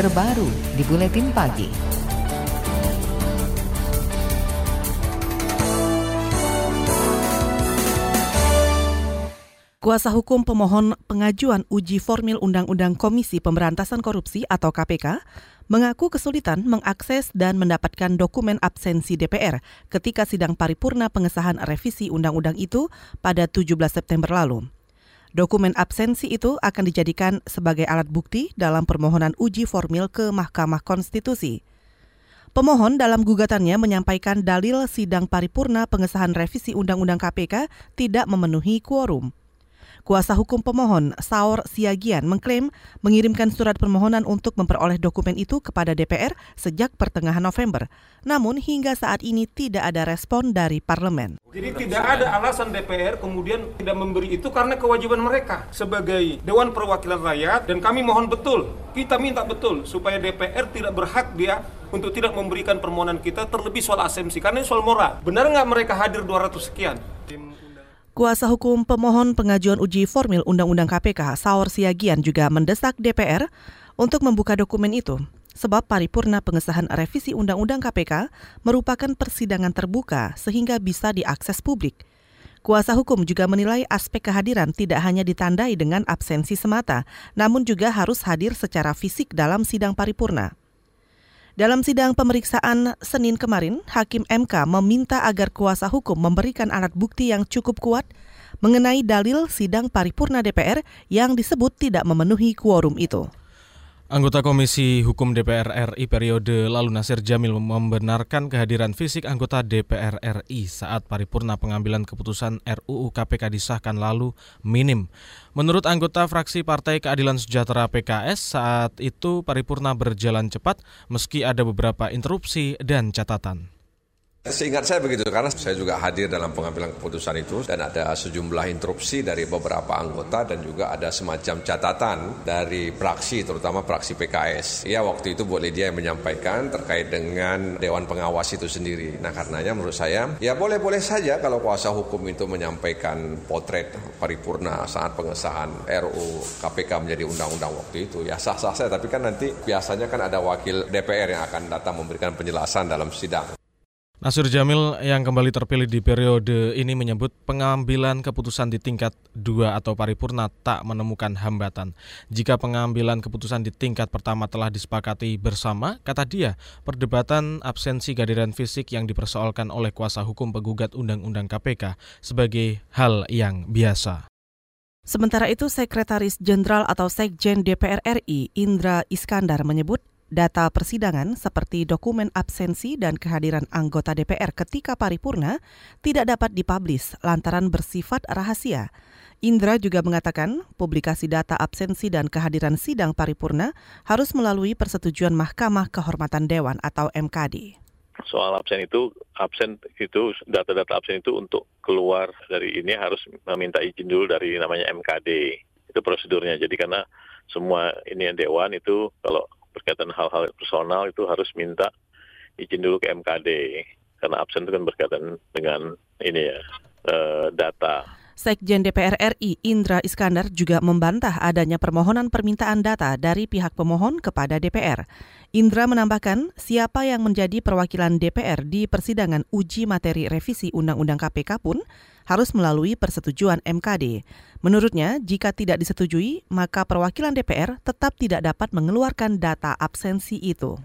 terbaru di Buletin Pagi. Kuasa hukum pemohon pengajuan uji formil Undang-Undang Komisi Pemberantasan Korupsi atau KPK mengaku kesulitan mengakses dan mendapatkan dokumen absensi DPR ketika sidang paripurna pengesahan revisi undang-undang itu pada 17 September lalu. Dokumen absensi itu akan dijadikan sebagai alat bukti dalam permohonan uji formil ke Mahkamah Konstitusi. Pemohon dalam gugatannya menyampaikan dalil sidang paripurna pengesahan revisi Undang-Undang KPK tidak memenuhi quorum. Kuasa hukum pemohon, Saur Siagian, mengklaim mengirimkan surat permohonan untuk memperoleh dokumen itu kepada DPR sejak pertengahan November. Namun hingga saat ini tidak ada respon dari parlemen. Jadi tidak ada alasan DPR kemudian tidak memberi itu karena kewajiban mereka sebagai Dewan Perwakilan Rakyat dan kami mohon betul, kita minta betul supaya DPR tidak berhak dia untuk tidak memberikan permohonan kita terlebih soal asemsi karena ini soal moral. Benar nggak mereka hadir 200 sekian? Kuasa hukum pemohon pengajuan uji formil Undang-Undang KPK, Saur Siagian juga mendesak DPR untuk membuka dokumen itu. Sebab paripurna pengesahan revisi Undang-Undang KPK merupakan persidangan terbuka sehingga bisa diakses publik. Kuasa hukum juga menilai aspek kehadiran tidak hanya ditandai dengan absensi semata, namun juga harus hadir secara fisik dalam sidang paripurna. Dalam sidang pemeriksaan Senin kemarin, Hakim MK meminta agar kuasa hukum memberikan alat bukti yang cukup kuat mengenai dalil sidang paripurna DPR yang disebut tidak memenuhi quorum itu. Anggota Komisi Hukum DPR RI periode lalu Nasir Jamil membenarkan kehadiran fisik anggota DPR RI saat paripurna pengambilan keputusan RUU KPK disahkan lalu minim. Menurut anggota fraksi Partai Keadilan Sejahtera PKS, saat itu paripurna berjalan cepat meski ada beberapa interupsi dan catatan. Seingat saya begitu, karena saya juga hadir dalam pengambilan keputusan itu dan ada sejumlah interupsi dari beberapa anggota dan juga ada semacam catatan dari praksi, terutama praksi PKS. Ya waktu itu Lydia yang menyampaikan terkait dengan Dewan Pengawas itu sendiri. Nah karenanya menurut saya, ya boleh-boleh saja kalau kuasa hukum itu menyampaikan potret paripurna saat pengesahan RU KPK menjadi undang-undang waktu itu. Ya sah-sah saya, tapi kan nanti biasanya kan ada wakil DPR yang akan datang memberikan penjelasan dalam sidang. Nasir Jamil yang kembali terpilih di periode ini menyebut pengambilan keputusan di tingkat 2 atau paripurna tak menemukan hambatan. Jika pengambilan keputusan di tingkat pertama telah disepakati bersama, kata dia, perdebatan absensi kehadiran fisik yang dipersoalkan oleh kuasa hukum penggugat Undang-Undang KPK sebagai hal yang biasa. Sementara itu, Sekretaris Jenderal atau Sekjen DPR RI Indra Iskandar menyebut Data persidangan seperti dokumen absensi dan kehadiran anggota DPR ketika paripurna tidak dapat dipublis lantaran bersifat rahasia. Indra juga mengatakan publikasi data absensi dan kehadiran sidang paripurna harus melalui persetujuan Mahkamah Kehormatan Dewan atau MKD. Soal absen itu, absen itu data-data absen itu untuk keluar dari ini harus meminta izin dulu dari namanya MKD. Itu prosedurnya. Jadi karena semua ini yang dewan itu kalau berkaitan hal-hal personal itu harus minta izin dulu ke MKD karena absen itu kan berkaitan dengan ini ya uh, data. Sekjen DPR RI Indra Iskandar juga membantah adanya permohonan permintaan data dari pihak pemohon kepada DPR. Indra menambahkan, siapa yang menjadi perwakilan DPR di persidangan uji materi revisi Undang-Undang KPK pun harus melalui persetujuan MKD. Menurutnya, jika tidak disetujui, maka perwakilan DPR tetap tidak dapat mengeluarkan data absensi itu.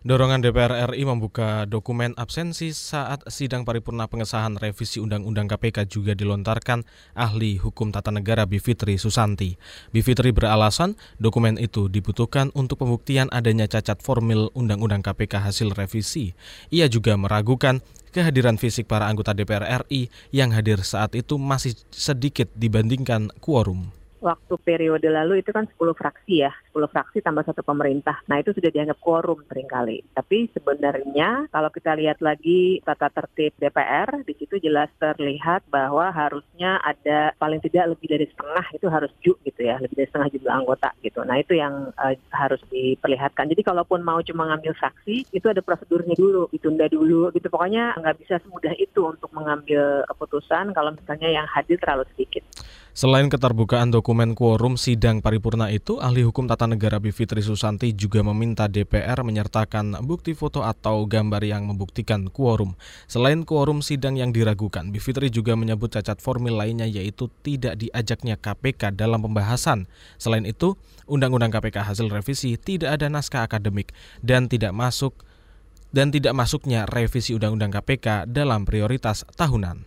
Dorongan DPR RI membuka dokumen absensi saat sidang paripurna pengesahan revisi Undang-Undang KPK juga dilontarkan ahli hukum tata negara Bivitri Susanti. Bivitri beralasan dokumen itu dibutuhkan untuk pembuktian adanya cacat formil Undang-Undang KPK hasil revisi. Ia juga meragukan kehadiran fisik para anggota DPR RI yang hadir saat itu masih sedikit dibandingkan quorum waktu periode lalu itu kan 10 fraksi ya, 10 fraksi tambah satu pemerintah. Nah itu sudah dianggap quorum sering kali. Tapi sebenarnya kalau kita lihat lagi tata tertib DPR, di situ jelas terlihat bahwa harusnya ada paling tidak lebih dari setengah itu harus ju gitu ya, lebih dari setengah jumlah anggota gitu. Nah itu yang uh, harus diperlihatkan. Jadi kalaupun mau cuma ngambil fraksi, itu ada prosedurnya dulu, ditunda dulu gitu. Pokoknya nggak bisa semudah itu untuk mengambil keputusan kalau misalnya yang hadir terlalu sedikit. Selain keterbukaan dokumen quorum sidang paripurna itu, ahli hukum tata negara Bivitri Susanti juga meminta DPR menyertakan bukti foto atau gambar yang membuktikan quorum. Selain quorum sidang yang diragukan, Bivitri juga menyebut cacat formil lainnya yaitu tidak diajaknya KPK dalam pembahasan. Selain itu, Undang-Undang KPK hasil revisi tidak ada naskah akademik dan tidak masuk dan tidak masuknya revisi Undang-Undang KPK dalam prioritas tahunan.